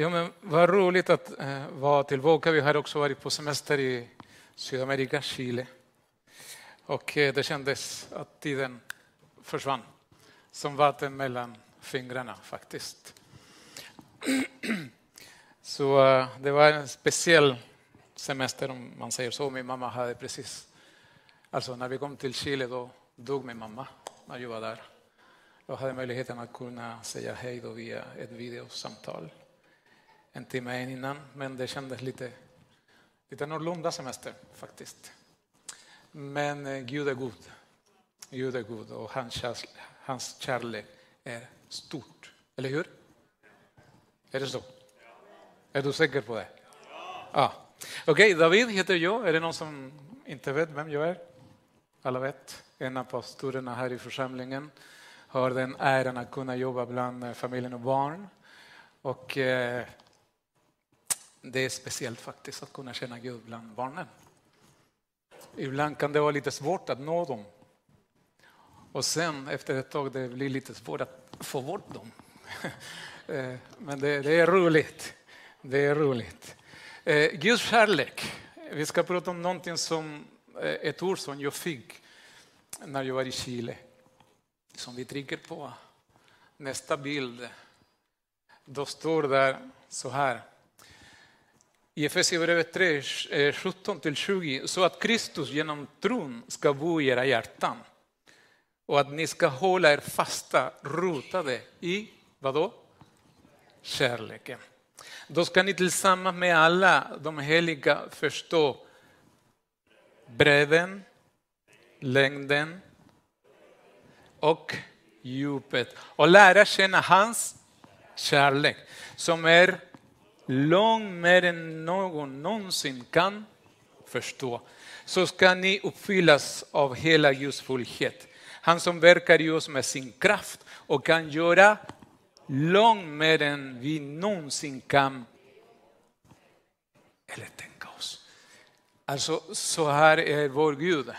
Ja, men vad roligt att eh, vara tillbaka. Vi har också varit på semester i Sydamerika, Chile. Och eh, det kändes att tiden försvann som vatten mellan fingrarna faktiskt. Så eh, det var en speciell semester om man säger så. Min mamma hade precis, alltså när vi kom till Chile då dog min mamma när jag var där. Jag hade möjligheten att kunna säga hej då via ett videosamtal en timme innan, men det kändes lite, lite annorlunda semester faktiskt. Men eh, Gud är god. Gud är god och hans, hans kärlek är stort. Eller hur? Är det så? Är du säker på det? Ja. Okej, okay, David heter jag. Är det någon som inte vet vem jag är? Alla vet. En av pastorerna här i församlingen har den äran att kunna jobba bland eh, familjen och barn. Och eh, det är speciellt faktiskt att kunna känna Gud bland barnen. Ibland kan det vara lite svårt att nå dem. Och sen efter ett tag det blir lite svårt att få bort dem. Eh, men det, det, är roligt. Det är roligt. Eh, Guds kärlek. Vi ska prata om någonting som eh, ett ord som jag fick när jag var i Chile. Som vi trycker på nästa bild. Då står det så här. I Efesierbrevet 3, 17-20, så att Kristus genom tron ska bo i era hjärtan och att ni ska hålla er fasta, rotade i, vadå? Kärleken. Då ska ni tillsammans med alla de heliga förstå bredden, längden och djupet och lära känna hans kärlek som är långt mer än någon någonsin kan förstå. Så ska ni uppfyllas av hela Guds fullhet. Han som verkar i oss med sin kraft och kan göra långt mer än vi någonsin kan eller tänka oss. Alltså, så här är vår Gud.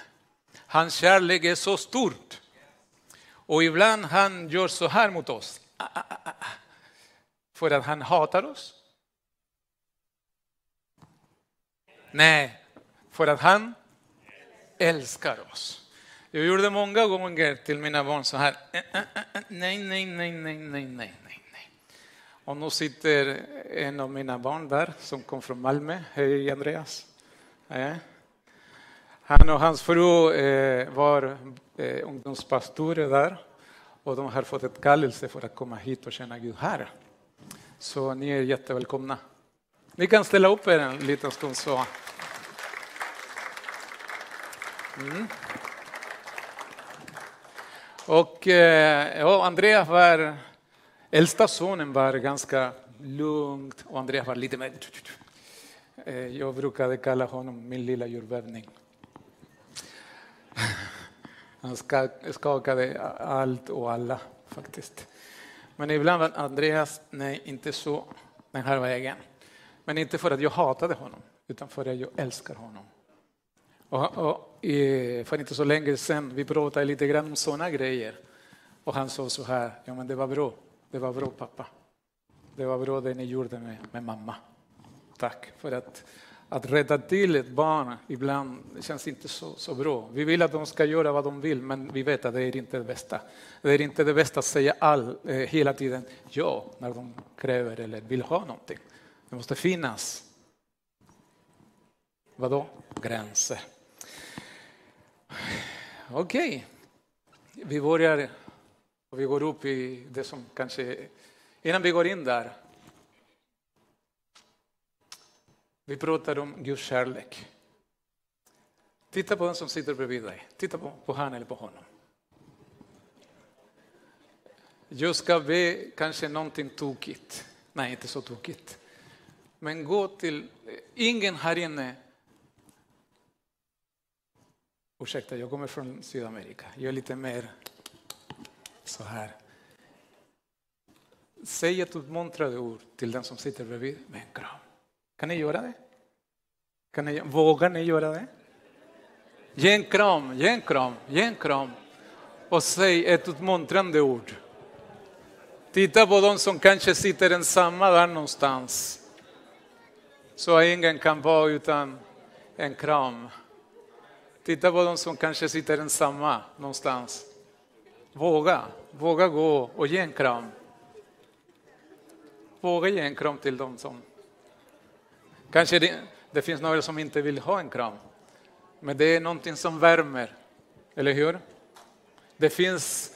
Hans kärlek är så stort. Och ibland han gör så här mot oss. Ah, ah, ah, För att han hatar oss. Nej, för att han älskar oss. Jag gjorde många gånger till mina barn så här. Eh, eh, eh, nej, nej, nej, nej, nej, nej, nej. Och nu sitter en av mina barn där som kom från Malmö. Hej Andreas. Han och hans fru var ungdomspastorer där och de har fått ett kallelse för att komma hit och känna Gud här. Så ni är jättevälkomna. Ni kan ställa upp er en liten stund så. Mm. Och eh, ja, Andreas var, äldsta sonen var ganska lugnt och Andreas var lite mer... Eh, jag brukade kalla honom min lilla jordbävning. Han skakade allt och alla faktiskt. Men ibland var Andreas, nej inte så den här vägen. Men inte för att jag hatade honom, utan för att jag älskar honom. Och, och, för inte så länge sedan, vi pratade lite grann om sådana grejer. Och han sa så här, ja men det var bra, det var bra pappa. Det var bra det ni gjorde med, med mamma. Tack för att, att rätta till ett barn ibland känns inte så, så bra. Vi vill att de ska göra vad de vill, men vi vet att det är inte det bästa. Det är inte det bästa att säga all, eh, hela tiden ja när de kräver eller vill ha någonting. Det måste finnas, vadå, gränser. Okej, okay. vi börjar och vi går upp i det som kanske, innan vi går in där. Vi pratar om Guds kärlek. Titta på den som sitter bredvid dig. Titta på, på han eller på honom. Jag ska be kanske någonting tokigt. Nej, inte så tokigt. Men gå till, eh, ingen här inne Ursäkta, jag kommer från Sydamerika. Jag är lite mer så här. Säg ett uppmuntrande ord till den som sitter bredvid med en kram. Kan ni göra det? Kan ni, vågar ni göra det? Ge en kram, ge en kram, ge en kram och säg ett uppmuntrande ord. Titta på de som kanske sitter ensamma där någonstans. Så ingen kan vara utan en kram. Titta på de som kanske sitter ensamma någonstans. Våga, våga gå och ge en kram. Våga ge en kram till dem som... Kanske det, det finns några som inte vill ha en kram. Men det är någonting som värmer, eller hur? Det finns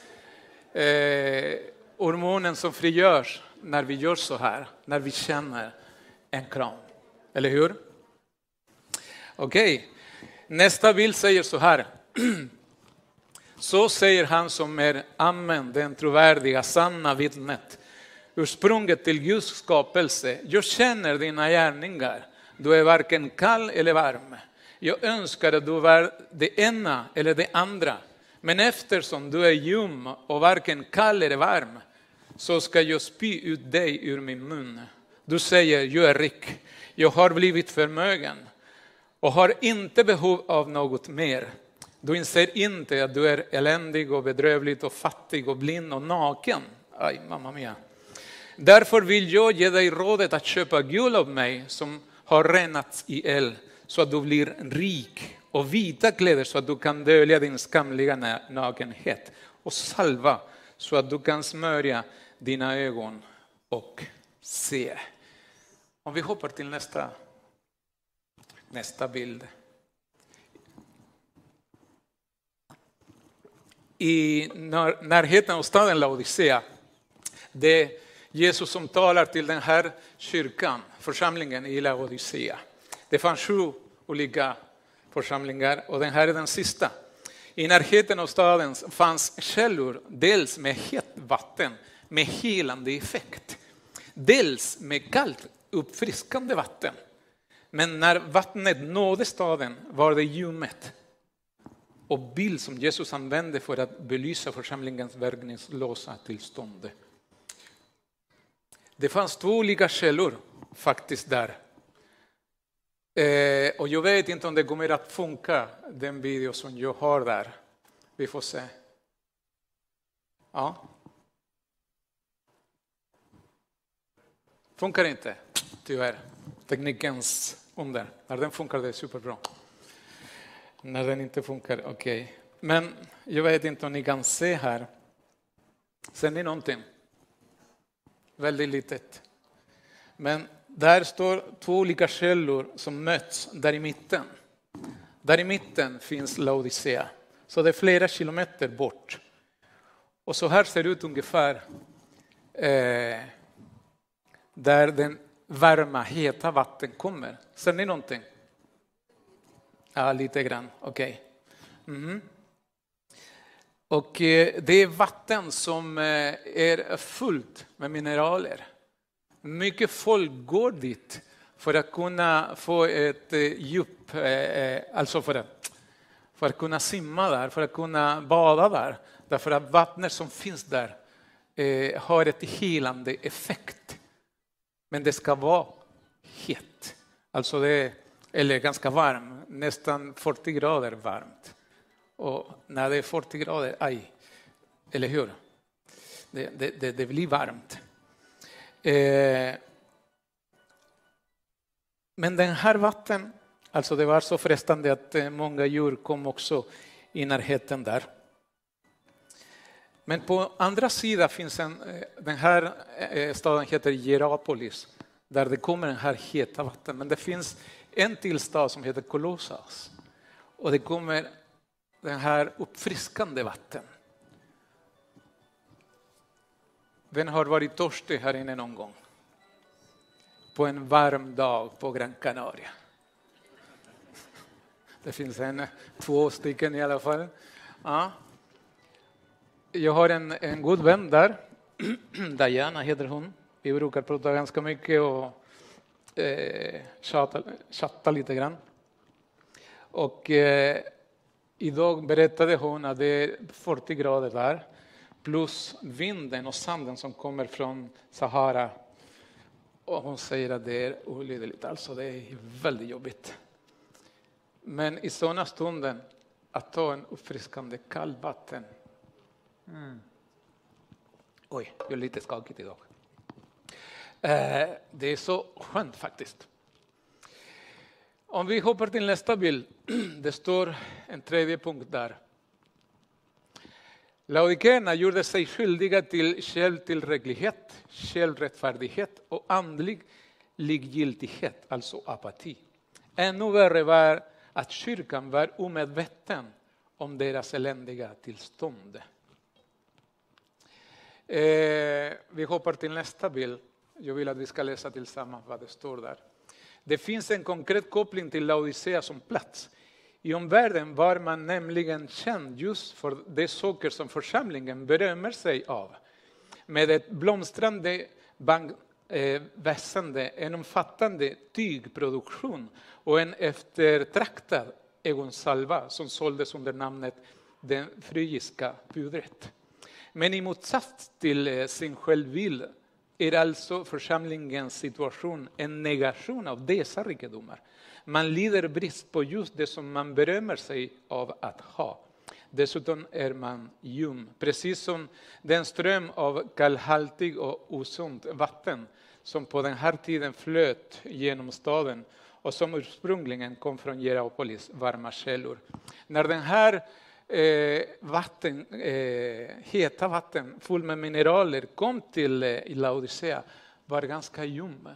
eh, hormonen som frigörs när vi gör så här, när vi känner en kram. Eller hur? Okej, okay. nästa bild säger så här. Så säger han som är Amen, den trovärdiga, sanna vittnet, ursprunget till Guds skapelse. Jag känner dina gärningar. Du är varken kall eller varm. Jag önskar att du var det ena eller det andra. Men eftersom du är ljum och varken kall eller varm så ska jag spy ut dig ur min mun. Du säger, jag är rik, jag har blivit förmögen och har inte behov av något mer. Du inser inte att du är eländig och bedrövlig och fattig och blind och naken. Aj, mamma mia. Därför vill jag ge dig rådet att köpa guld av mig som har renats i eld så att du blir rik och vita kläder så att du kan dölja din skamliga nakenhet och salva så att du kan smörja dina ögon och se. Om vi hoppar till nästa, nästa bild. I närheten av staden Laodicea, det är Jesus som talar till den här kyrkan, församlingen i Laodicea. Det fanns sju olika församlingar och den här är den sista. I närheten av staden fanns källor, dels med hett vatten med helande effekt. Dels med kallt uppfriskande vatten. Men när vattnet nådde staden var det ljummet. Och bild som Jesus använde för att belysa församlingens verkningslösa tillstånd. Det fanns två olika källor faktiskt där. Eh, och jag vet inte om det kommer att funka, den video som jag har där. Vi får se. Ja. Funkar inte, tyvärr. Teknikens under. När den funkar det är superbra. När den inte funkar, okej. Okay. Men jag vet inte om ni kan se här. Ser ni någonting? Väldigt litet. Men där står två olika källor som möts där i mitten. Där i mitten finns Laodicea. Så det är flera kilometer bort. Och så här ser det ut ungefär eh, där den varma, heta vatten kommer. Ser ni någonting? Ja, lite grann. Okej. Okay. Mm. Och eh, det är vatten som eh, är fullt med mineraler. Mycket folk går dit för att kunna få ett eh, djup, alltså för att, för att kunna simma där, för att kunna bada där. Därför att vattnet som finns där har ett helande effekt. Men det ska vara hett, alltså det, eller ganska varmt, nästan 40 grader varmt. Och när det är 40 grader, aj, eller hur? Det, det, det blir varmt. Eh, men den här vatten, alltså det var så frestande att eh, många djur kom också i närheten där. Men på andra sidan finns en, eh, den här eh, staden heter Hierapolis, där det kommer den här heta vatten. Men det finns en till stad som heter Kolossas. Och det kommer den här uppfriskande vatten. Vem har varit törstig här inne någon gång? På en varm dag på Gran Canaria. Det finns en, två stycken i alla fall. Ja. Jag har en, en god vän där, Diana heter hon. Vi brukar prata ganska mycket och eh, chatta, chatta lite grann. Och eh, idag berättade hon att det är 40 grader där plus vinden och sanden som kommer från Sahara. Och hon säger att det är olidligt, alltså det är väldigt jobbigt. Men i sådana stunder, att ta en uppfriskande kallvatten Mm. Oj, jag är lite skakigt idag. Eh, det är så skönt faktiskt. Om vi hoppar till nästa bild. Det står en tredje punkt där. Laodikeerna gjorde sig skyldiga till självtillräcklighet, självrättfärdighet och andlig likgiltighet, alltså apati. Ännu värre var att kyrkan var omedveten om deras eländiga tillstånd. Eh, vi hoppar till nästa bild. Jag vill att vi ska läsa tillsammans vad det står där. Det finns en konkret koppling till Laodicea som plats. I omvärlden var man nämligen känd just för de saker som församlingen berömmer sig av. Med ett blomstrande bankväsende, eh, en omfattande tygproduktion och en eftertraktad ögonsalva som såldes under namnet den frygiska pudret. Men i motsats till eh, sin självbild är alltså församlingens situation en negation av dessa rikedomar. Man lider brist på just det som man berömmer sig av att ha. Dessutom är man ljum, precis som den ström av kallhaltig och osunt vatten som på den här tiden flöt genom staden och som ursprungligen kom från Gerapolis varma källor. När den här eh, vatten, eh, heta vatten full med mineraler kom till eh, Laodicea var ganska ljum.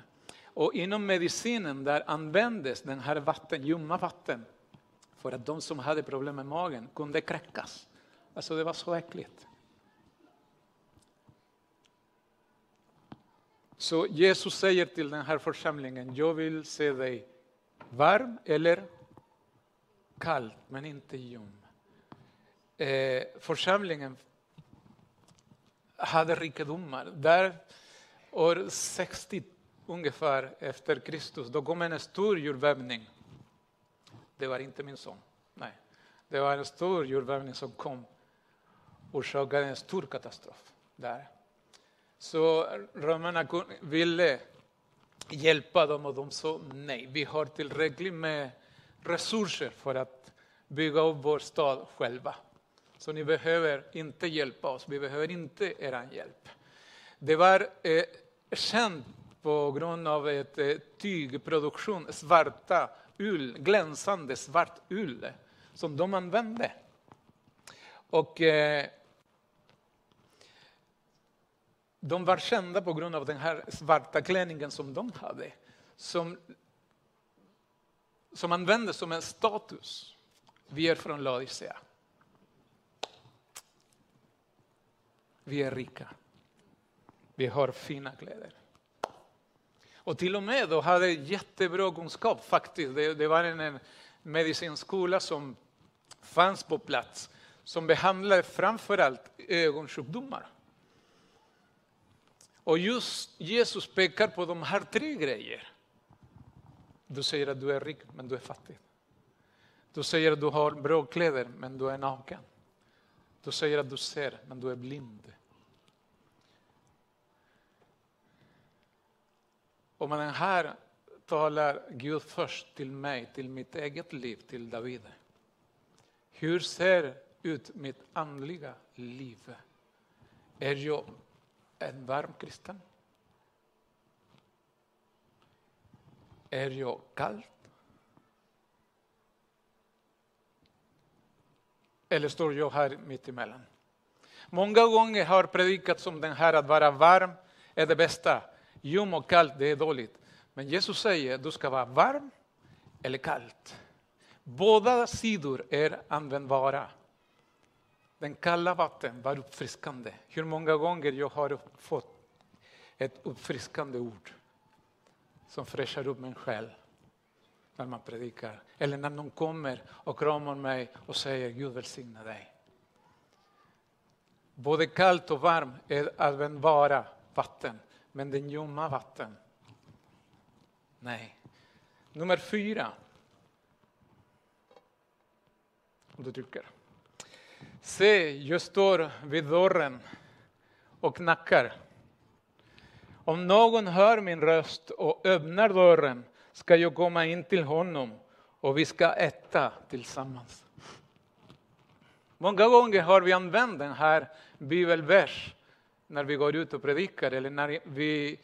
Och inom medicinen där användes den här vatten, ljumma vatten för att de som hade problem med magen kunde kräckas. Alltså det var så äckligt. Så Jesus säger till den här församlingen, jag vill se dig varm eller kall, men inte ljum. Eh, församlingen hade rikedomar. Där år 60 ungefär efter Kristus, då kom en stor jordbävning. Det var inte min son. Nej, det var en stor jordbävning som kom och orsakade en stor katastrof där. Så romarna ville hjälpa dem och de sa nej, vi har tillräckligt med resurser för att bygga upp vår stad själva. Så ni behöver inte hjälpa oss, vi behöver inte er hjälp. Det var eh, känt på grund av ett eh, tygproduktion, svarta ull, glänsande svart ull som de använde. Och eh, de var kända på grund av den här svarta klänningen som de hade. Som, som användes som en status. Vi är från Laodicea. Vi är rika. Vi har fina kläder. Och till och med då hade jättebra kunskap faktiskt. Det, det var en, en medicinskola som fanns på plats som behandlade framförallt ögonsjukdomar. Och just Jesus pekar på de här tre grejerna. Du säger att du är rik, men du är fattig. Du säger att du har bra kläder, men du är naken. Du säger att du ser, men du är blind. Och med den här talar Gud först till mig, till mitt eget liv, till David. Hur ser ut mitt andliga liv? Är jag en varm kristen? Är jag kallt? Eller står jag här mitt emellan? Många gånger har predikats om den här att vara varm är det bästa. Ljum och kallt, det är dåligt. Men Jesus säger du ska vara varm eller kallt. Båda sidor är användbara. Den kalla vatten var uppfriskande. Hur många gånger jag har fått ett uppfriskande ord som fräschar upp min själ när man predikar. Eller när någon kommer och kramar mig och säger Gud välsigne dig. Både kallt och varmt är användbara vatten. Men den ljumma vatten, nej. Nummer fyra. Om du trycker. Se, jag står vid dörren och knackar. Om någon hör min röst och öppnar dörren ska jag komma in till honom och vi ska äta tillsammans. Många gånger har vi använt den här bibelversen när vi går ut och predikar eller när vi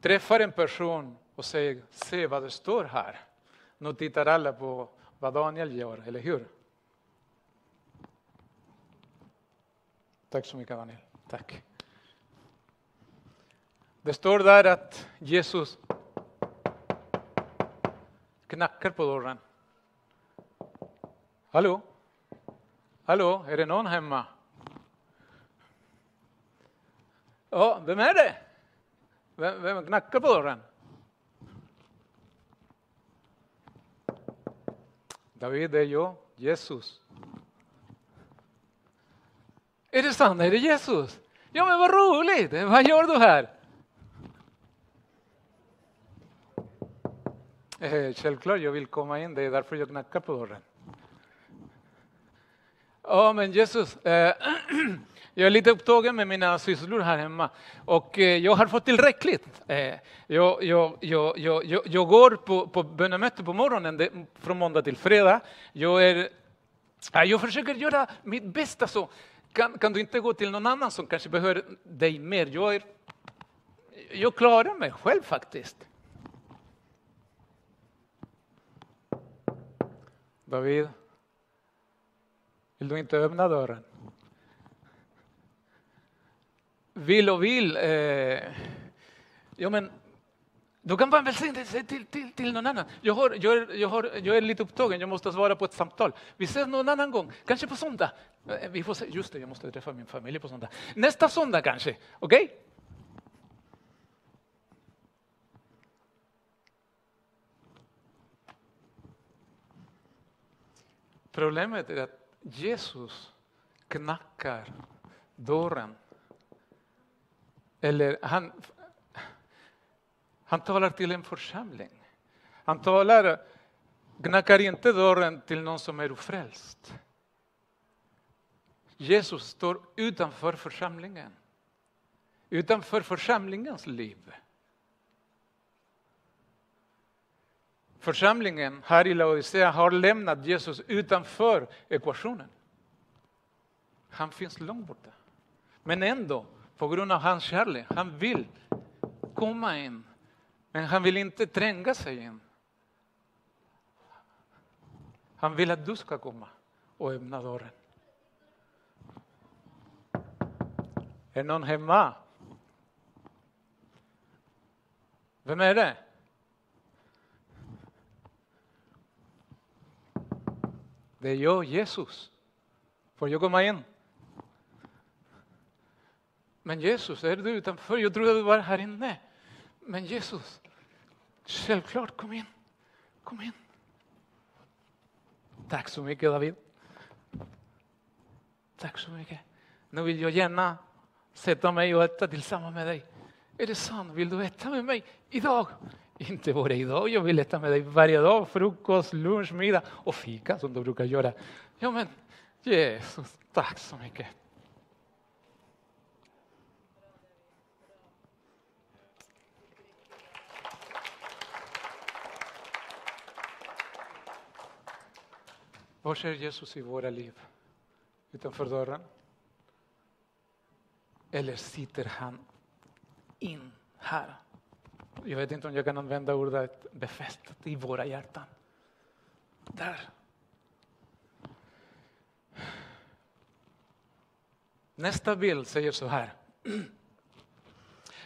träffar en person och säger se vad det står här. Nu tittar alla på vad Daniel gör, eller hur? Tack så mycket Daniel. Tack. Det står där att Jesus knackar på dörren. Hallå? Hallå, är det någon hemma? Ja, vem är det? Vem, vem knackar på dörren? David, det är jag, Jesus. Är det sant? Är det Jesus? Ja, men vad roligt! Vad gör du här? Eh, självklart, jag vill komma in. Det är därför jag knackar på dörren. Ja, men Jesus, eh, jag är lite upptagen med mina sysslor här hemma och eh, jag har fått tillräckligt. Eh, jag, jag, jag, jag, jag går på, på bönemöte på morgonen det, från måndag till fredag. Jag, är, jag försöker göra mitt bästa. så kan, kan du inte gå till någon annan som kanske behöver dig mer? Jag, är, jag klarar mig själv faktiskt. David, vill du inte öppna dörren? Vill och vill. Eh, ja, men du kan vara en välsignelse till, till, till någon annan. Jag, har, jag, är, jag, har, jag är lite upptagen, jag måste svara på ett samtal. Vi ses någon annan gång, kanske på söndag. Eh, vi får se. Just det, jag måste träffa min familj på söndag. Nästa söndag kanske, okej? Okay? Problemet är att Jesus knackar dörren. Eller han, han talar till en församling. Han talar, knackar inte dörren till någon som är ofrälst. Jesus står utanför församlingen. Utanför församlingens liv. Församlingen här i Laodicea har lämnat Jesus utanför ekvationen. Han finns långt borta. Men ändå, på grund av hans kärlek, han vill komma in. Men han vill inte tränga sig in. Han vill att du ska komma och öppna dörren. Är någon hemma? Vem är det? Det är jag, Jesus. Får jag komma in? Men Jesus, är du utanför? Jag trodde du var här inne. Men Jesus, självklart, kom in. Kom in. Tack så mycket David. Tack så mycket. Nu vill jag gärna sätta mig och äta tillsammans med dig. Är det sant? Vill du äta med mig idag? Inte bara idag, jag vill äta med dig varje dag. Frukost, lunch, middag och fika som du brukar göra. Ja men Jesus, tack så mycket. Var är Jesus i våra liv? Utanför dörren? Eller sitter han in här? Jag vet inte om jag kan använda ordet befästat i våra hjärtan. Där. Nästa bild säger så här.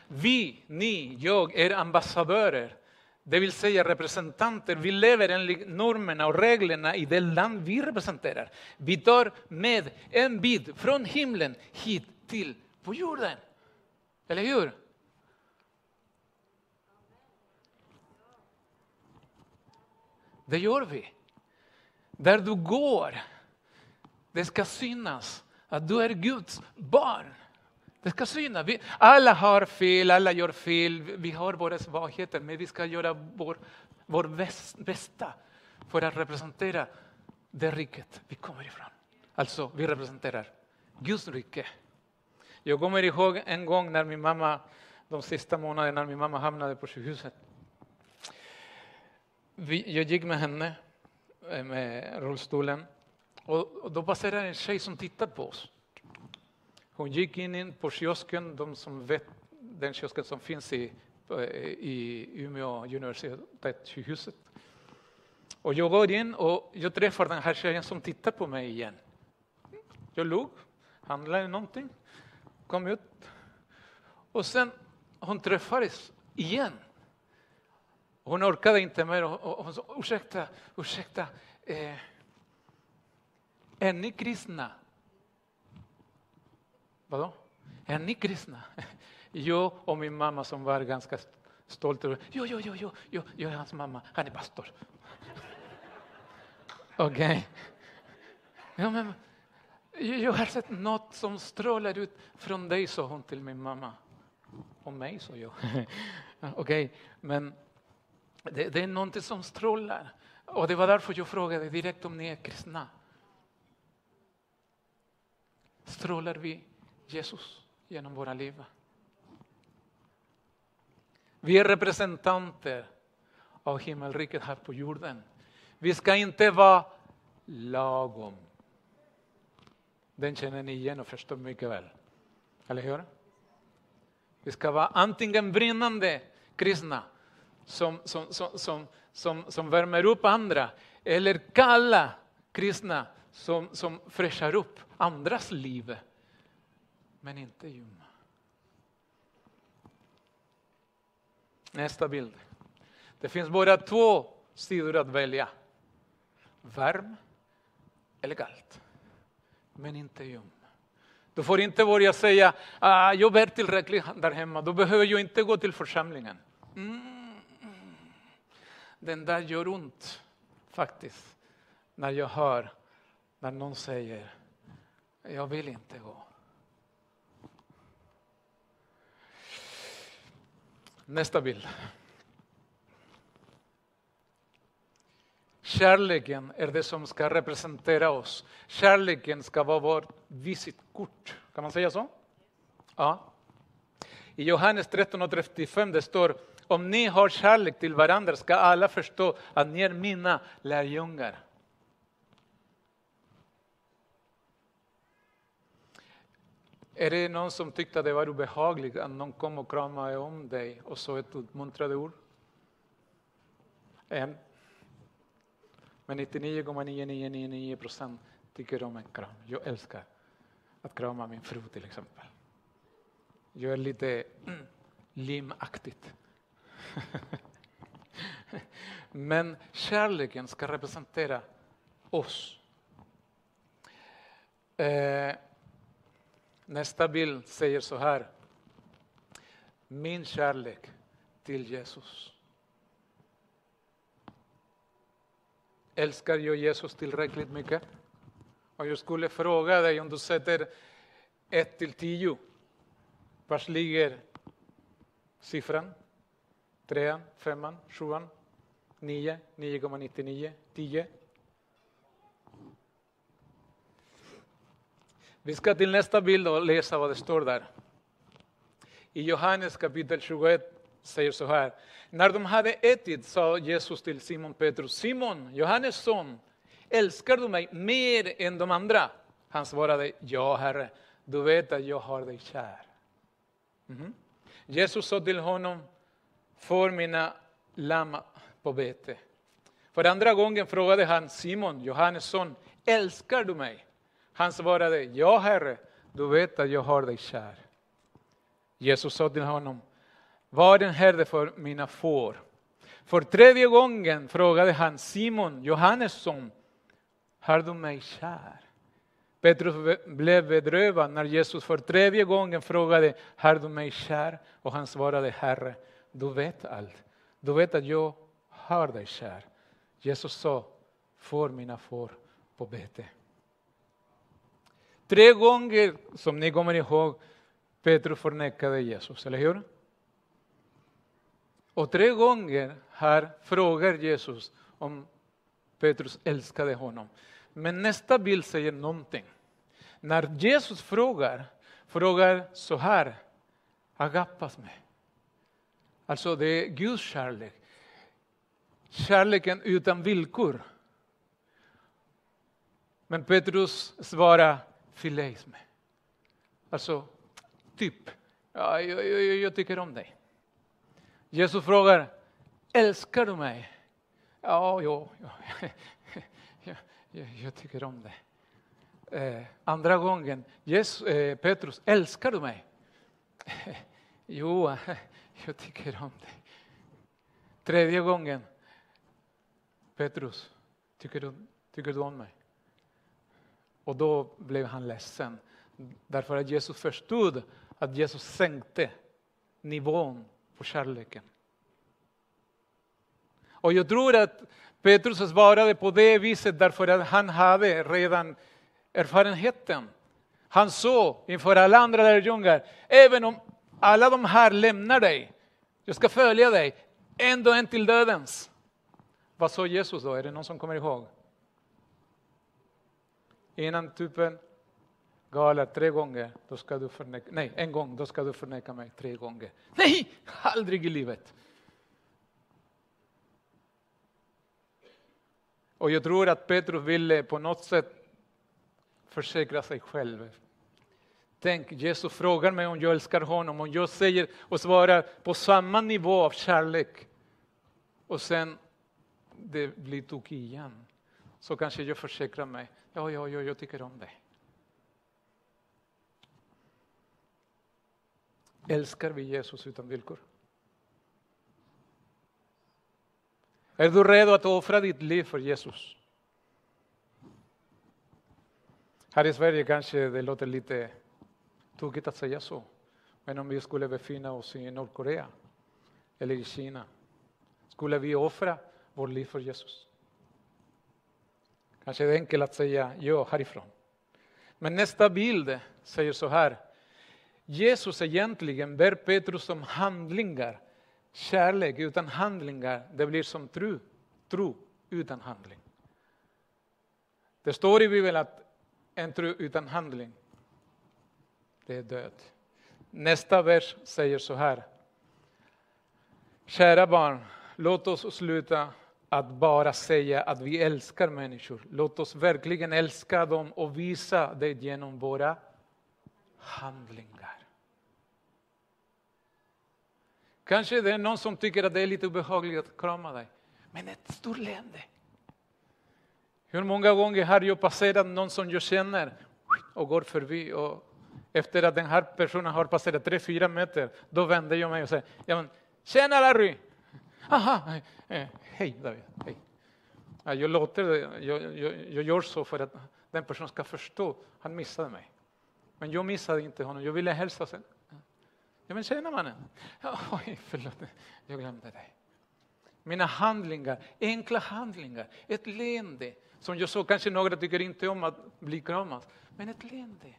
Vi, ni, jag är ambassadörer det vill säga representanter. Vi lever enligt normerna och reglerna i det land vi representerar. Vi tar med en bit från himlen hit till på jorden. Eller hur? Det gör vi. Där du går, det ska synas att du är Guds barn. Det ska synas. Vi, alla har fel, alla gör fel, vi har våra svagheter, men vi ska göra vår, vår bästa för att representera det riket vi kommer ifrån. Alltså, vi representerar Guds rike. Jag kommer ihåg en gång när min mamma, de sista månaderna när min mamma hamnade på sjukhuset jag gick med henne eh, med rullstolen och, och då passerade en tjej som tittade på oss. Hon gick in på kiosken, de som vet, den kiosken som finns i, eh, i Umeå universitetssjukhuset. Och jag går in och jag träffar den här tjejen som tittar på mig igen. Jag log, handlade någonting, kom ut. Och sen hon träffades igen. Hon orkade inte mer och hon sa ursäkta, ursäkta, eh, är ni kristna? Vadå? Är ni kristna? Jag och min mamma som var ganska stolt. Jo, jo, jo, jo, jo, jag är hans mamma, han är pastor. Okej. Okay. Ja, men, jag har sett något som strålar ut från dig, sa hon till min mamma. Och mig, sa jag. Okej, okay. men det, det är någonting som strålar. Och det var därför jag frågade direkt om ni är kristna. Strålar vi Jesus genom våra liv? Vi är representanter av himmelriket här på jorden. Vi ska inte vara lagom. Den känner ni igen och förstår mycket väl. Eller hur? Vi ska vara antingen brinnande kristna som, som, som, som, som, som värmer upp andra eller kalla kristna som, som fräschar upp andras liv. Men inte ljumma. Nästa bild. Det finns bara två sidor att välja. Varm eller kallt. Men inte ljum. Du får inte börja säga, ah, jag ber tillräckligt där hemma, då behöver jag inte gå till församlingen. Mm. Den där gör ont faktiskt, när jag hör när någon säger, jag vill inte gå. Nästa bild. Kärleken är det som ska representera oss. Kärleken ska vara vårt visitkort. Kan man säga så? Ja. I Johannes 13 och 35 det står om ni har kärlek till varandra ska alla förstå att ni är mina lärjungar. Är det någon som tyckte att det var obehagligt att någon kom och kramade om dig och sa ett uppmuntrande ord? En. Men 99,9999 procent tycker om en kram. Jag älskar att krama min fru till exempel. Jag är lite mm, limaktigt. Men kärleken ska representera oss. Eh, nästa bild säger så här. Min kärlek till Jesus. Älskar jag Jesus tillräckligt mycket? Och jag skulle fråga dig om du sätter 1 till 10. Var ligger siffran? 3, 5, 7, 9, 9,99, 10? Vi ska till nästa bild och läsa vad det står där. I Johannes kapitel 21 säger så här. När de hade ätit sa Jesus till Simon Petrus, Simon, Johannes son, älskar du mig mer än de andra? Han svarade, ja Herre, du vet att jag har dig kär. Mm -hmm. Jesus sa till honom, för mina lamm på bete. För andra gången frågade han Simon, Johannes son, älskar du mig? Han svarade, ja Herre, du vet att jag har dig kär. Jesus sa till honom, var den herde för mina får. För tredje gången frågade han Simon, Johannes son, har du mig kär? Petrus blev bedrövad när Jesus för tredje gången frågade, har du mig kär? Och han svarade, Herre, du vet allt. Du vet att jag har dig kär. Jesus sa, får mina får på bete. Tre gånger, som ni kommer ihåg, Petrus förnekade Jesus, eller hur? Och tre gånger här frågar Jesus om Petrus älskade honom. Men nästa bild säger någonting. När Jesus frågar, frågar så här, agapas mig. Alltså det är Guds kärlek. Kärleken utan villkor. Men Petrus svarar, fileis mig. Alltså, typ. Ja, jag, jag, jag tycker om dig. Jesus frågar, älskar du mig? Ja, jo, ja, jag, jag, jag tycker om dig. Eh, andra gången, Jesus, eh, Petrus, älskar du mig? jo, jag tycker om dig. Tredje gången, Petrus, tycker du, tycker du om mig? Och då blev han ledsen. Därför att Jesus förstod att Jesus sänkte nivån på kärleken. Och jag tror att Petrus svarade på det viset därför att han hade redan erfarenheten. Han såg inför alla andra lärjungar, även om alla de här lämnar dig, jag ska följa dig, ändå en till dödens. Vad sa Jesus då? Är det någon som kommer ihåg? Innan typen galar tre gånger, då ska du förneka, nej, en gång, då ska du förneka mig tre gånger. Nej, aldrig i livet. Och jag tror att Petrus ville på något sätt försäkra sig själv. Tänk, Jesus frågar mig om jag älskar honom, om jag säger och svarar på samma nivå av kärlek och sen det blir tokigt igen, så kanske jag försäkrar mig, ja, ja, ja, jag tycker om dig. Älskar vi Jesus utan villkor? Är du redo att offra ditt liv för Jesus? Här i Sverige kanske det låter lite tokigt att säga så. Men om vi skulle befinna oss i Nordkorea eller i Kina, skulle vi offra vårt liv för Jesus? Kanske det är enkelt att säga ja härifrån. Men nästa bild säger så här. Jesus egentligen ber Petrus om handlingar. Kärlek utan handlingar, det blir som tro, tro utan handling. Det står i Bibeln att en tro utan handling, det är död. Nästa vers säger så här. Kära barn, låt oss sluta att bara säga att vi älskar människor. Låt oss verkligen älska dem och visa det genom våra handlingar. Kanske det är någon som tycker att det är lite obehagligt att krama dig. Men ett stort leende. Hur många gånger har jag passerat någon som jag känner och går förbi och efter att den här personen har passerat tre, fyra meter, då vänder jag mig och säger, ja, men, tjena Larry! Aha, eh, eh, hej David, hej. Jag, låter, jag, jag, jag gör så för att den personen ska förstå, han missade mig. Men jag missade inte honom, jag ville hälsa sen. Ja, men tjena mannen. Oj, förlåt, jag glömde dig. Mina handlingar, enkla handlingar, ett leende som jag såg, kanske några tycker inte om att bli kramad, men ett leende.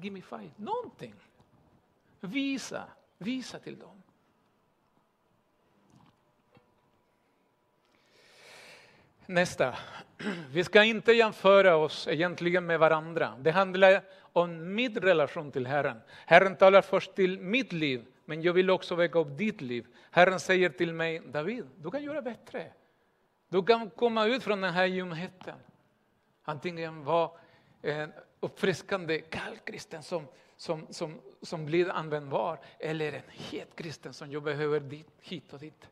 Give me five, någonting. Visa, visa till dem. Nästa. Vi ska inte jämföra oss egentligen med varandra. Det handlar om min relation till Herren. Herren talar först till mitt liv, men jag vill också väcka upp ditt liv. Herren säger till mig, David, du kan göra bättre. Du kan komma ut från den här ljumheten. Antingen vara en eh, uppfriskande kall kristen som, som, som, som blir användbar, eller en het kristen som jag behöver dit, hit och dit.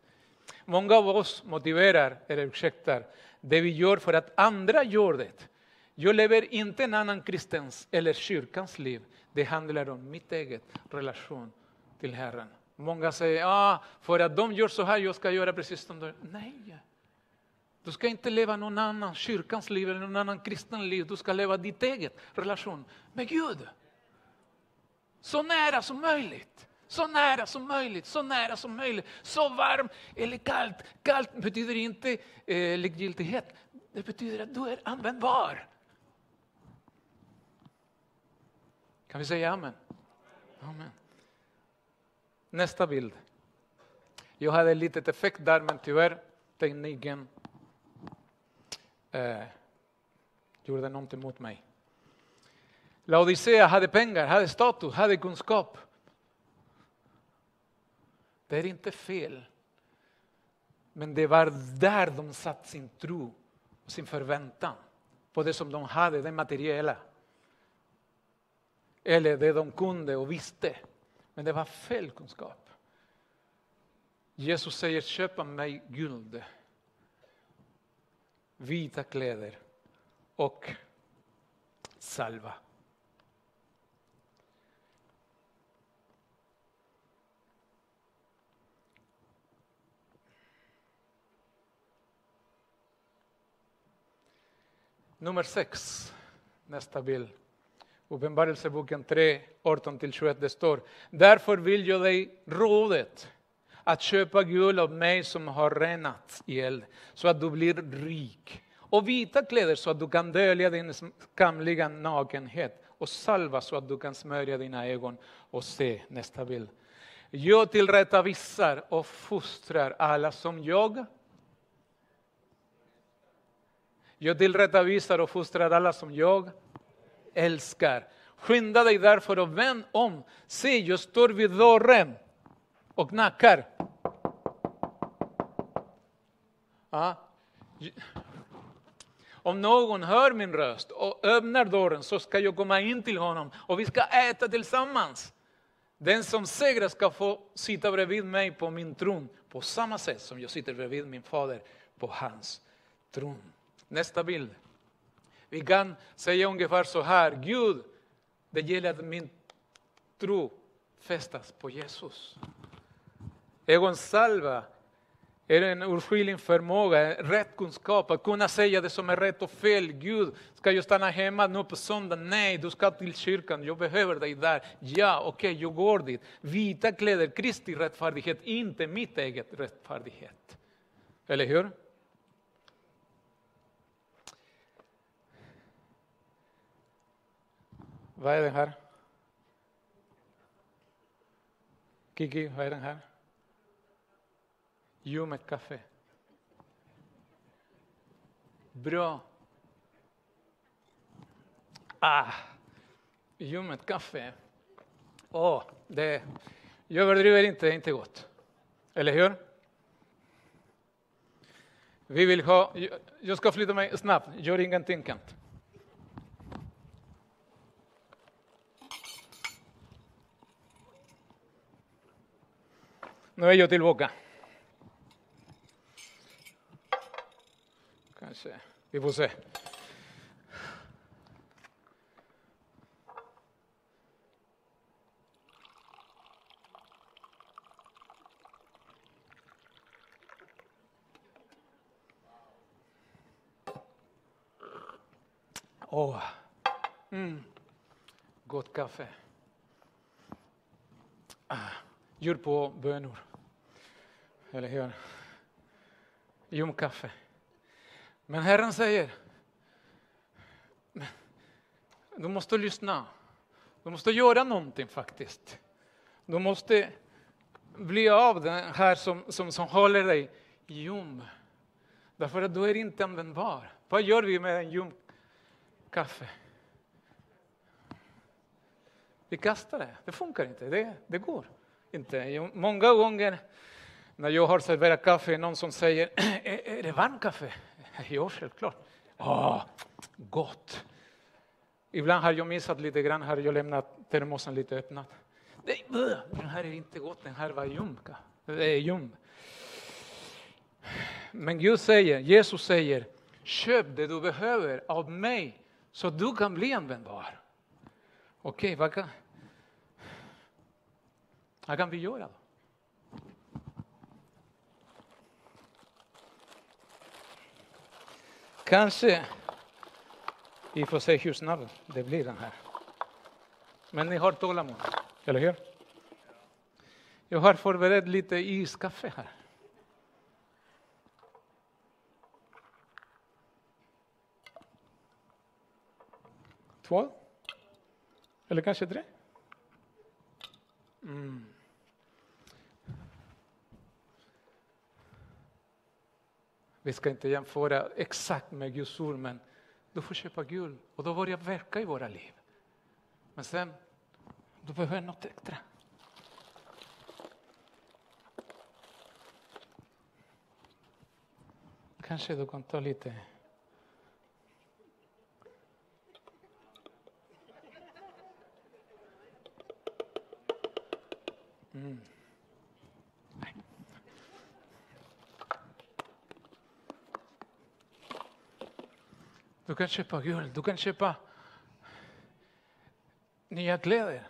Många av oss motiverar, eller ursäktar, det vi gör för att andra gör det. Jag lever inte en annan kristens eller kyrkans liv. Det handlar om mitt eget relation till Herren. Många säger, ah, för att de gör så här, jag ska göra precis som de Nej. Du ska inte leva någon annan kyrkans liv eller någon annan kristen liv. Du ska leva ditt eget relation med Gud. Så nära som möjligt. Så nära som möjligt, så nära som möjligt. Så varm eller kallt. Kallt betyder inte eh, likgiltighet. Det betyder att du är användbar. Kan vi säga amen? amen? Nästa bild. Jag hade ett litet effekt där, men tyvärr tekniken eh, gjorde någonting mot mig. Laodicea hade pengar, hade status, hade kunskap. Det är inte fel. Men det var där de satt sin tro och sin förväntan på det som de hade, det materiella. eller det de kunde och visste. Men det var fel kunskap. Jesus säger köp av mig guld, vita kläder och salva. Nummer sex, nästa bild. Uppenbarelseboken 3, 18-21, det står Därför vill jag dig rådet att köpa guld av mig som har renats i eld, så att du blir rik. Och vita kläder så att du kan dölja din skamliga nakenhet och salva så att du kan smörja dina ögon och se. Nästa bild. Jag tillrättavisar och fostrar alla som jag jag tillrättavisar och fostrar alla som jag älskar. Skynda dig därför och vänd om. Se, jag står vid dörren och knackar. Ja. Om någon hör min röst och öppnar dörren så ska jag komma in till honom och vi ska äta tillsammans. Den som segrar ska få sitta bredvid mig på min tron på samma sätt som jag sitter bredvid min fader på hans tron. Nästa bild. Vi kan säga ungefär så här, Gud, det gäller att min tro fästas på Jesus. Egon salva är en urskiljning förmåga, rätt kunskap, att kunna säga det som är rätt och fel. Gud, ska jag stanna hemma nu på söndag? Nej, du ska till kyrkan, jag behöver dig där. Ja, okej, okay, jag går dit. Vita kläder, Kristi rättfärdighet, inte mitt eget rättfärdighet. Eller hur? Vad är den här? Kiki, vad är den här? Ljummet kaffe. Bra. Ah, ljummet kaffe. Åh, oh, det, jag överdriver inte, det är inte gott. Eller hur? Vi vill ha, jag ska flytta mig snabbt, gör ingenting Kent. Nu är jag tillbaka. Kanske. Vi får se. Åh, oh. mm. gott kaffe. Ah. Djur på bönor. Eller hur? Ljumkaffe. Men Herren säger, du måste lyssna. Du måste göra någonting faktiskt. Du måste bli av den här som, som, som håller dig ljum. Därför att du är inte användbar. Vad gör vi med en ljum kaffe? Vi kastar det. Det funkar inte. Det, det går inte. Många gånger när jag har serverat kaffe, någon som säger, är, är det varmt kaffe? Ja, självklart. Åh, gott. Ibland har jag missat lite grann, har jag lämnat termosen lite öppnad. Nej, den här är inte gott, den här var ljum. Det är ljum. Men Gud säger, Jesus säger, köp det du behöver av mig så du kan bli användbar. Okej, okay, vad kan, vad kan vi göra då? Kanske vi får se hur snabb det blir den här. Men ni har tålamod, eller hur? Jag har förberett lite iskaffe här. Två? Eller kanske tre? Mm. Vi ska inte jämföra exakt med Guds ord, men du får köpa guld och då börjar verka i våra liv. Men sen, du behöver något extra. Kanske du kan ta lite Mm. Du kan köpa guld, du kan köpa nya kläder.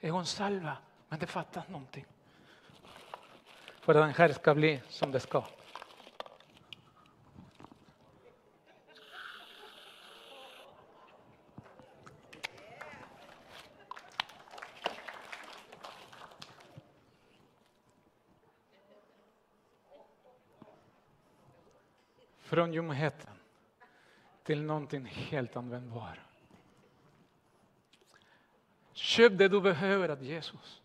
ögonsalva, salva, men det fattas någonting. För att den här ska bli som det ska. Från ljumheten till någonting helt användbart. Köp det du behöver av Jesus.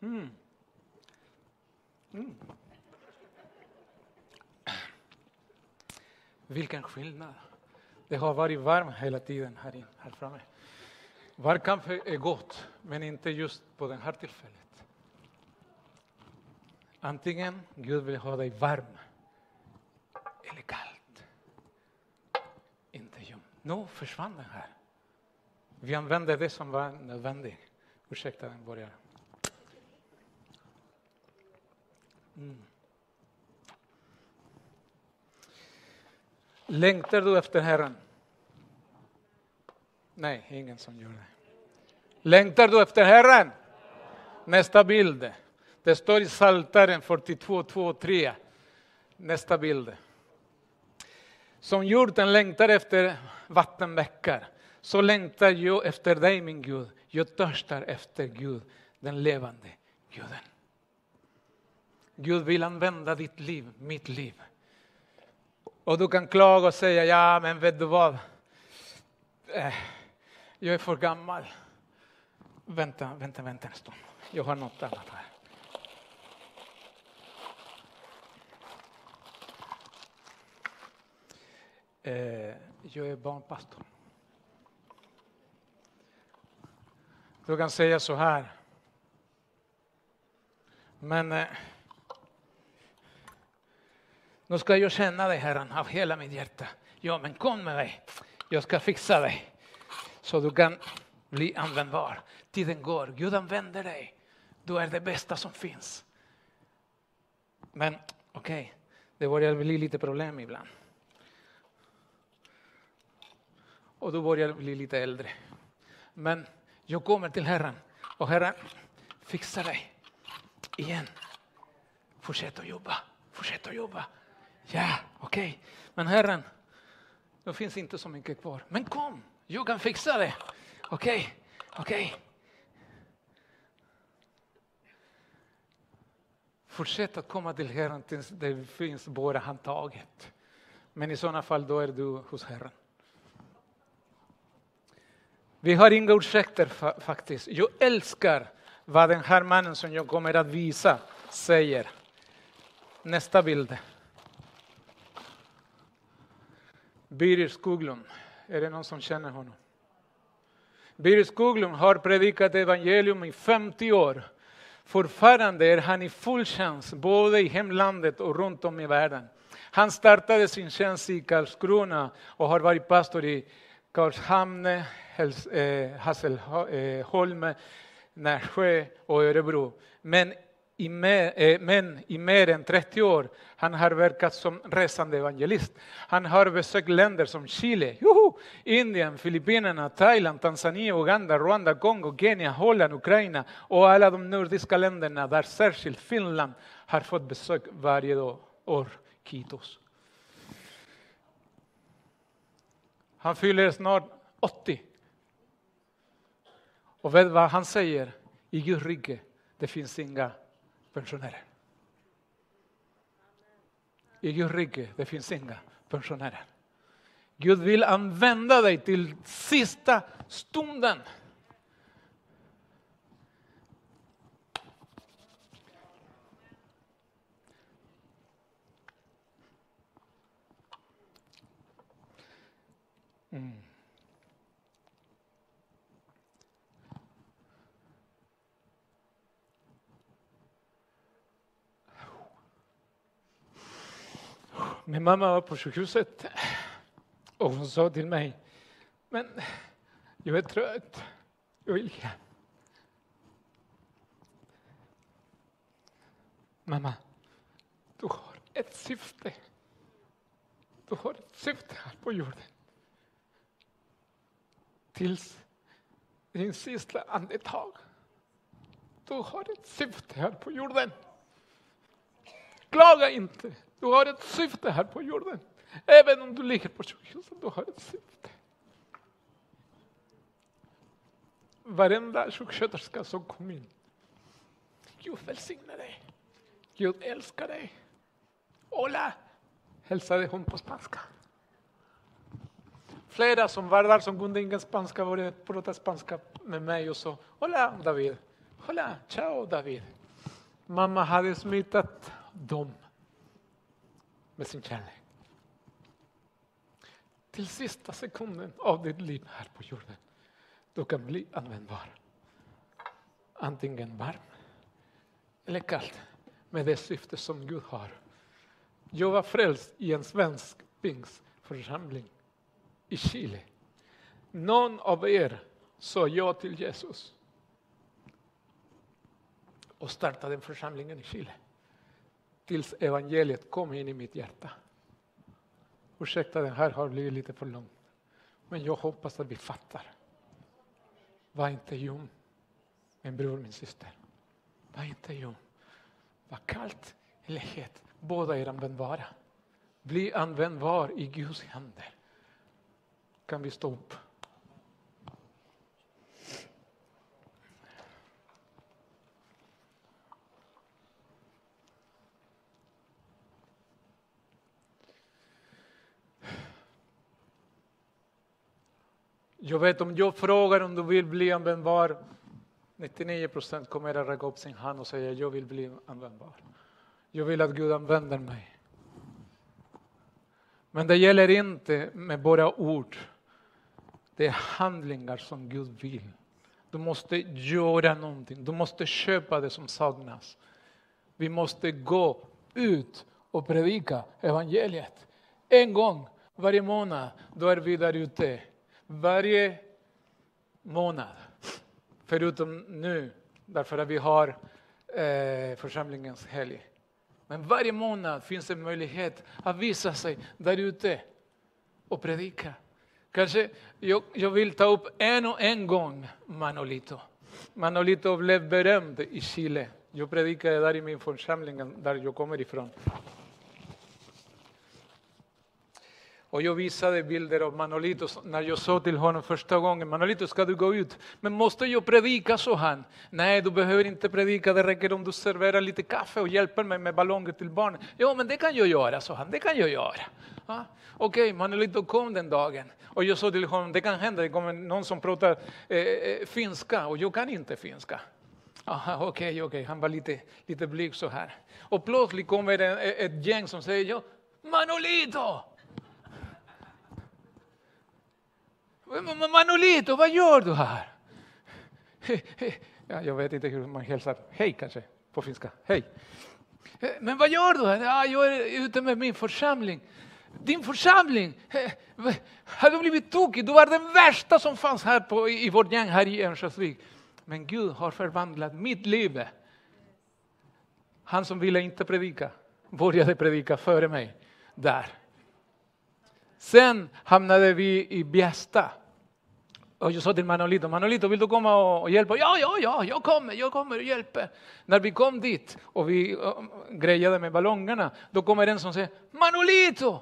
Mm. Mm. Vilken skillnad. Det har varit varmt hela tiden här, in, här framme. Varm kaffe är gott, men inte just på det här tillfället. Antingen Gud vill ha dig varm eller kall. Nu försvann den här. Vi använde det som var nödvändigt. Ursäkta, den börjar. Mm. Längtar du efter Herren? Nej, ingen som gör det. Längtar du efter Herren? Nästa bild. Det står i Psaltaren 42, 2 och 3. Nästa bild. Som hjorten längtar efter vattenbäckar, så längtar jag efter dig min Gud. Jag törstar efter Gud, den levande Guden. Gud vill använda ditt liv, mitt liv. Och du kan klaga och säga, ja men vet du vad? Eh, jag är för gammal. Vänta, vänta, vänta en stund. Jag har något annat här. Eh, jag är barnpastor. Du kan säga så här. Men eh, nu ska jag känna dig Herren av hela mitt hjärta. Ja, men kom med mig. Jag ska fixa dig så du kan bli användbar. Tiden går, Gud använder dig. Du är det bästa som finns. Men okej, okay, det börjar bli lite problem ibland. Och du börjar bli lite äldre. Men jag kommer till Herren och Herren fixar dig igen. Fortsätt att jobba, fortsätt att jobba. Ja, okej. Okay. Men Herren, det finns inte så mycket kvar. Men kom, jag kan fixa det. Okej, okay. okej. Okay. Fortsätt att komma till Herren tills det finns bara handtaget. Men i sådana fall då är du hos Herren. Vi har inga ursäkter faktiskt. Jag älskar vad den här mannen som jag kommer att visa säger. Nästa bild. Birger Skoglund. Är det någon som känner honom? Birger Skoglund har predikat evangelium i 50 år. Fortfarande är han i full tjänst både i hemlandet och runt om i världen. Han startade sin tjänst i Karlskrona och har varit pastor i Karlshamn, eh, Hasselholm, eh, Nässjö och Örebro. Men i mer, eh, men i mer än 30 år han har verkat som resande evangelist. Han har besökt länder som Chile, juhu, Indien, Filippinerna, Thailand, Tanzania, Uganda, Rwanda, Kongo, Kenya, Holland, Ukraina och alla de nordiska länderna där särskilt Finland har fått besök varje år, Kitos. Han fyller snart 80. Och vet vad han säger? I Guds rike det finns inga pensionärer. I Guds rike det finns inga pensionärer. Gud vill använda dig till sista stunden. Mm. Min mamma var på sjukhuset och hon sa till mig, men jag är trött, jag vill hem. Mamma, du har ett syfte. Du har ett syfte här på jorden. Tills din sista andetag. Du har ett syfte här på jorden. Klaga inte. Du har ett syfte här på jorden. Även om du ligger på sjukhuset, du har ett syfte. Varenda sjuksköterska som kom in. Gud välsigne dig. Gud älskar dig. Hola, hälsade hon på spanska. Flera som var där som kunde ingen spanska började prata spanska med mig och sa Hola David. Hola, ciao David. Mamma hade smittat dem med sin kärlek. Till sista sekunden av ditt liv här på jorden. Du kan bli användbar. Antingen varm eller kallt med det syfte som Gud har. Jag var frälst i en svensk pingstförsamling i Chile. Någon av er sa ja till Jesus och startade en församlingen i Chile tills evangeliet kom in i mitt hjärta. Ursäkta, det här har blivit lite för långt. Men jag hoppas att vi fattar. Var inte ljum, min bror, min syster. Var inte ljum. Var kallt eller het. Båda är användbara. Bli användbar i Guds händer. Kan vi stå upp? Jag vet om jag frågar om du vill bli användbar, 99 procent kommer att räcka upp sin hand och säga jag vill bli användbar. Jag vill att Gud använder mig. Men det gäller inte med bara ord. Det är handlingar som Gud vill. Du måste göra någonting. Du måste köpa det som saknas. Vi måste gå ut och predika evangeliet. En gång varje månad, då är vi där ute varje månad. Förutom nu, därför att vi har eh, församlingens helg. Men varje månad finns en möjlighet att visa sig där ute och predika. Kanske jag, jag vill ta upp en och en gång Manolito. Manolito blev berömd i Chile. Jag predikade där i min församling, där jag kommer ifrån. Och jag visade bilder av Manolito när jag sa till honom första gången, Manolito ska du gå ut? Men måste jag predika, sa han. Nej, du behöver inte predika, det räcker om du serverar lite kaffe och hjälper mig med ballonger till barnen. Ja, men det kan jag göra, sa han, det kan jag göra. Ja, Okej, okay, Manolito kom den dagen och jag sa till honom, det kan hända, det kommer någon som pratar eh, eh finska och jag kan inte finska. Okej, okej, okay, han var lite, lite blyg så här. Och plötsligt kommer ett gäng som säger, ja, Manolito! Manolito, vad gör du här? Ja, jag vet inte hur man hälsar. Hej kanske, på finska. Hej. Men vad gör du här? Ja, jag är ute med min församling. Din församling? Har du blivit tokig? Du var den värsta som fanns här på, i vårt gäng här i Örnsköldsvik. Men Gud har förvandlat mitt liv. Han som ville inte predika började predika före mig där. Sen hamnade vi i Bjästa. Och jag sa till Manolito, Manolito vill du komma och hjälpa? Ja, ja, ja, jag kommer, jag kommer och hjälper. När vi kom dit och vi grejade med ballongerna, då kommer en som säger Manolito!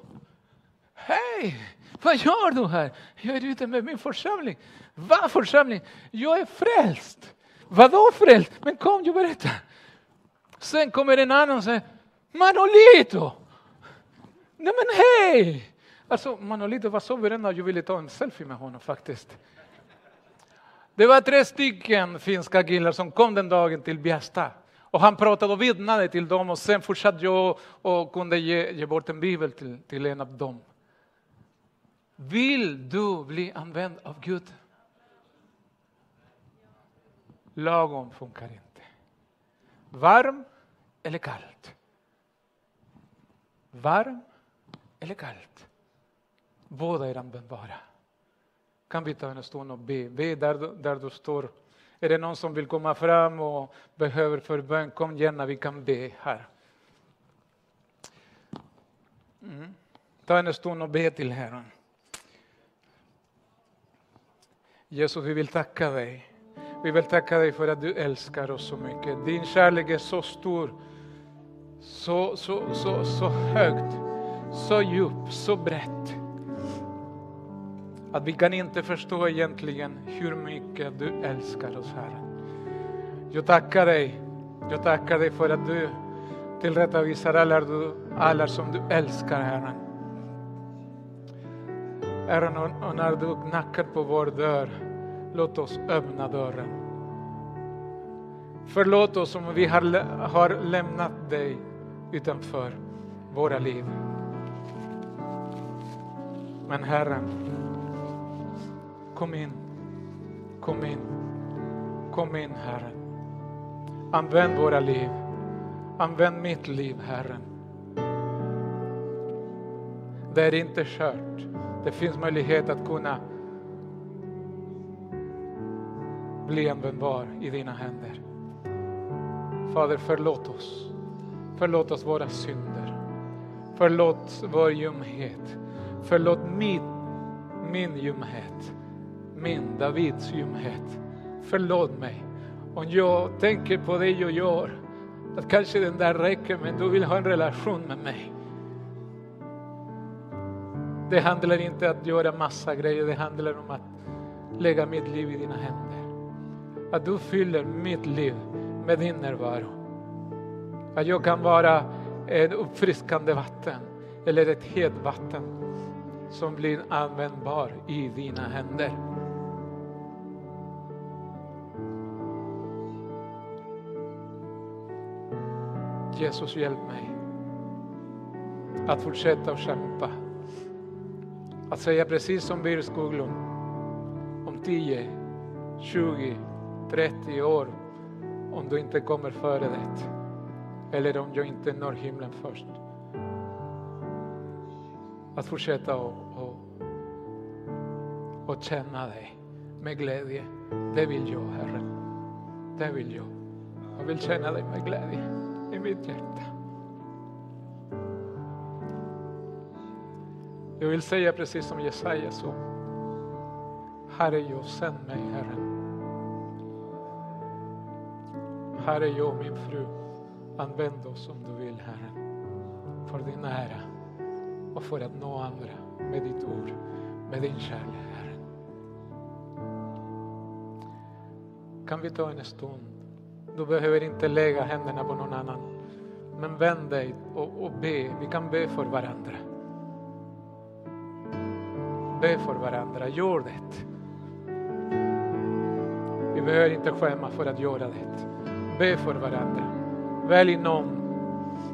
Hej! Vad gör du här? Jag är ute med min församling. Vad församling? Jag är frälst. Vadå frälst? Men kom, jag berättar. Sen kommer en annan och säger Manolito! Nej men hej! Alltså Manolito var så beredd att jag ville ta en selfie med honom faktiskt. Det var tre stycken finska killar som kom den dagen till Bjästa. Och han pratade och vittnade till dem och sen fortsatte jag och kunde ge, ge bort en bibel till, till en av dem. Vill du bli använd av Gud? Lagom funkar inte. Varm eller kallt? Varm eller kallt? Båda är användbara. Kan vi ta en stund och be? Be där, där du står. Är det någon som vill komma fram och behöver förbön, kom gärna, vi kan be här. Mm. Ta en stund och be till Herren. Jesus, vi vill tacka dig. Vi vill tacka dig för att du älskar oss så mycket. Din kärlek är så stor, så, så, så, så högt, så djup, så brett. Att vi kan inte förstå egentligen hur mycket du älskar oss, Herre. Jag tackar dig. Jag tackar dig för att du tillrättavisar alla, alla som du älskar, Herre. Herren, och när du knackar på vår dörr, låt oss öppna dörren. Förlåt oss om vi har, har lämnat dig utanför våra liv. Men Herren, kom in, kom in, kom in Herren. Använd våra liv, använd mitt liv Herren. Det är inte kört. Det finns möjlighet att kunna bli användbar i dina händer. Fader, förlåt oss. Förlåt oss våra synder. Förlåt vår ljumhet. Förlåt min, min ljumhet. Min, Davids ljumhet. Förlåt mig. Om jag tänker på det jag gör, att kanske den där räcker, men du vill ha en relation med mig. Det handlar inte om att göra massa grejer, det handlar om att lägga mitt liv i dina händer. Att du fyller mitt liv med din närvaro. Att jag kan vara ett uppfriskande vatten eller ett het vatten som blir användbar i dina händer. Jesus hjälp mig att fortsätta att kämpa att säga precis som Birger Skoglund, om 10, 20, 30 år, om du inte kommer före det, eller om jag inte når himlen först. Att fortsätta och, och, och känna dig med glädje. Det vill jag, Herre. Det vill jag. Jag vill känna dig med glädje mitt hjärta. Jag vill säga precis som Jesaja så. Herre, jag sänd mig, Herren. Herre, jag och min fru, använd oss som du vill, Herren. För din ära och för att nå andra med ditt ord, med din kärlek, Herren. Kan vi ta en stund? Du behöver inte lägga händerna på någon annan. Men vänd dig och, och be. Vi kan be för varandra. Be för varandra, gör det. Vi behöver inte skämma för att göra det. Be för varandra. Välj någon,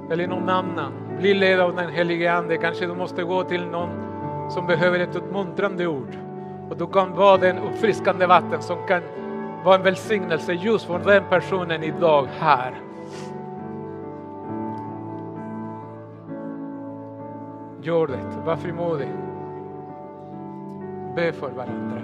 välj någon annan. Bli ledd av den helige Ande. Kanske du måste gå till någon som behöver ett uppmuntrande ord. Och du kan vara den uppfriskande vatten som kan vara en välsignelse just för den personen idag här. Gör det, var frimodig be för varandra.